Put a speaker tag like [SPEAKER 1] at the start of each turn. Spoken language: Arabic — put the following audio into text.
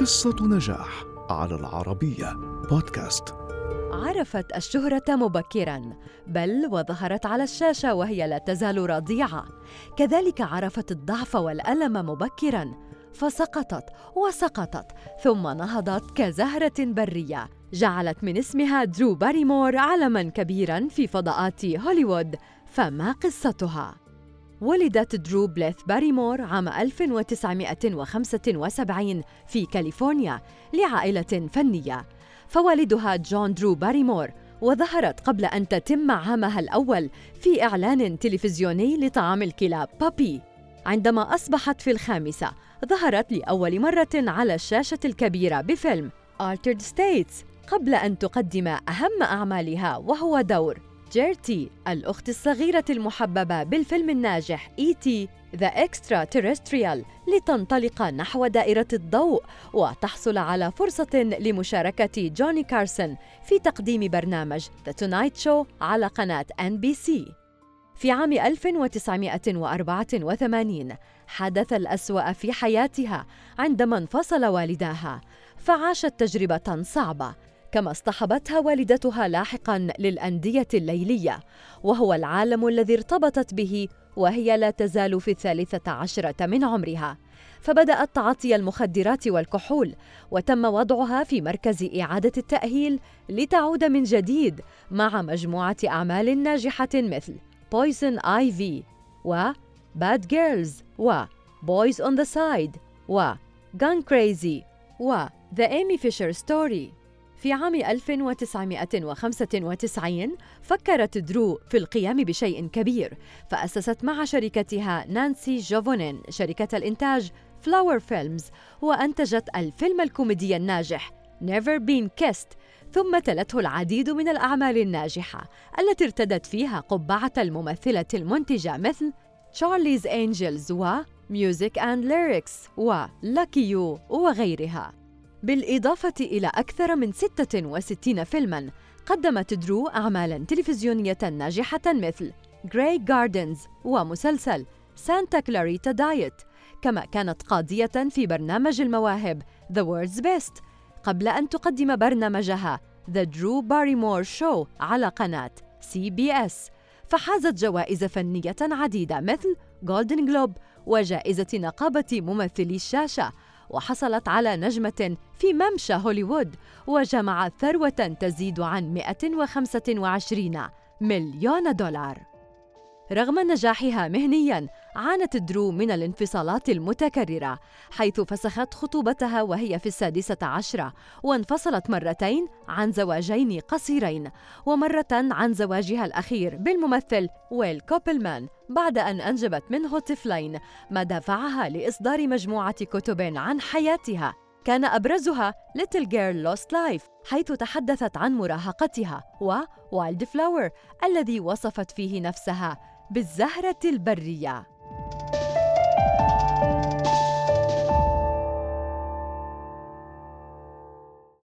[SPEAKER 1] قصة نجاح على العربية بودكاست.
[SPEAKER 2] عرفت الشهرة مبكرا بل وظهرت على الشاشة وهي لا تزال رضيعة كذلك عرفت الضعف والألم مبكرا فسقطت وسقطت ثم نهضت كزهرة برية. جعلت من اسمها درو باريمور علما كبيرا في فضاءات هوليوود فما قصتها؟ ولدت درو بليث باريمور عام 1975 في كاليفورنيا لعائلة فنية. فوالدها جون درو باريمور وظهرت قبل أن تتم عامها الأول في إعلان تلفزيوني لطعام الكلاب بابي. عندما أصبحت في الخامسة ظهرت لأول مرة على الشاشة الكبيرة بفيلم Altered States قبل أن تقدم أهم أعمالها وهو دور جيرتي الأخت الصغيرة المحببة بالفيلم الناجح E.T. the Extra-Terrestrial لتنطلق نحو دائرة الضوء وتحصل على فرصة لمشاركة جوني كارسون في تقديم برنامج The Tonight Show على قناة NBC في عام 1984 حدث الأسوأ في حياتها عندما انفصل والداها فعاشت تجربة صعبة. كما اصطحبتها والدتها لاحقا للأندية الليلية وهو العالم الذي ارتبطت به وهي لا تزال في الثالثة عشرة من عمرها. فبدأت تعاطي المخدرات والكحول وتم وضعها في مركز إعادة التأهيل لتعود من جديد مع مجموعة أعمال ناجحة مثل Poison Ivy و Bad Girls و Boys on the Side و Gun Crazy و The Amy Fisher Story. في عام 1995 فكرت درو في القيام بشيء كبير فأسست مع شريكتها نانسي جوفونين شركة الإنتاج Flower Films وأنتجت الفيلم الكوميدي الناجح Never Been Kissed ثم تلته العديد من الأعمال الناجحة التي ارتدت فيها قبعة الممثلة المنتجة مثل Charlie's Angels و Music and Lyrics و Lucky وغيرها. بالإضافة إلى أكثر من 66 فيلماً قدمت درو أعمالاً تلفزيونية ناجحة مثل Grey Gardens ومسلسل Santa Clarita Diet كما كانت قاضية في برنامج المواهب The World's Best قبل أن تقدم برنامجها The Drew Barrymore Show على قناة CBS فحازت جوائز فنية عديدة مثل جولدن جلوب وجائزة نقابة ممثلي الشاشة وحصلت على نجمة في ممشى هوليوود وجمعت ثروة تزيد عن 125 مليون دولار. رغم نجاحها مهنياً عانت درو من الانفصالات المتكررة حيث فسخت خطوبتها وهي في السادسة عشرة وانفصلت مرتين عن زواجين قصيرين ومرة عن زواجها الأخير بالممثل ويل كوبلمان بعد أن أنجبت منه طفلين ما دفعها لإصدار مجموعة كتب عن حياتها. كان أبرزها Little Girl Lost Life حيث تحدثت عن مراهقتها و Wild Flower الذي وصفت فيه نفسها بالزهرة البرية.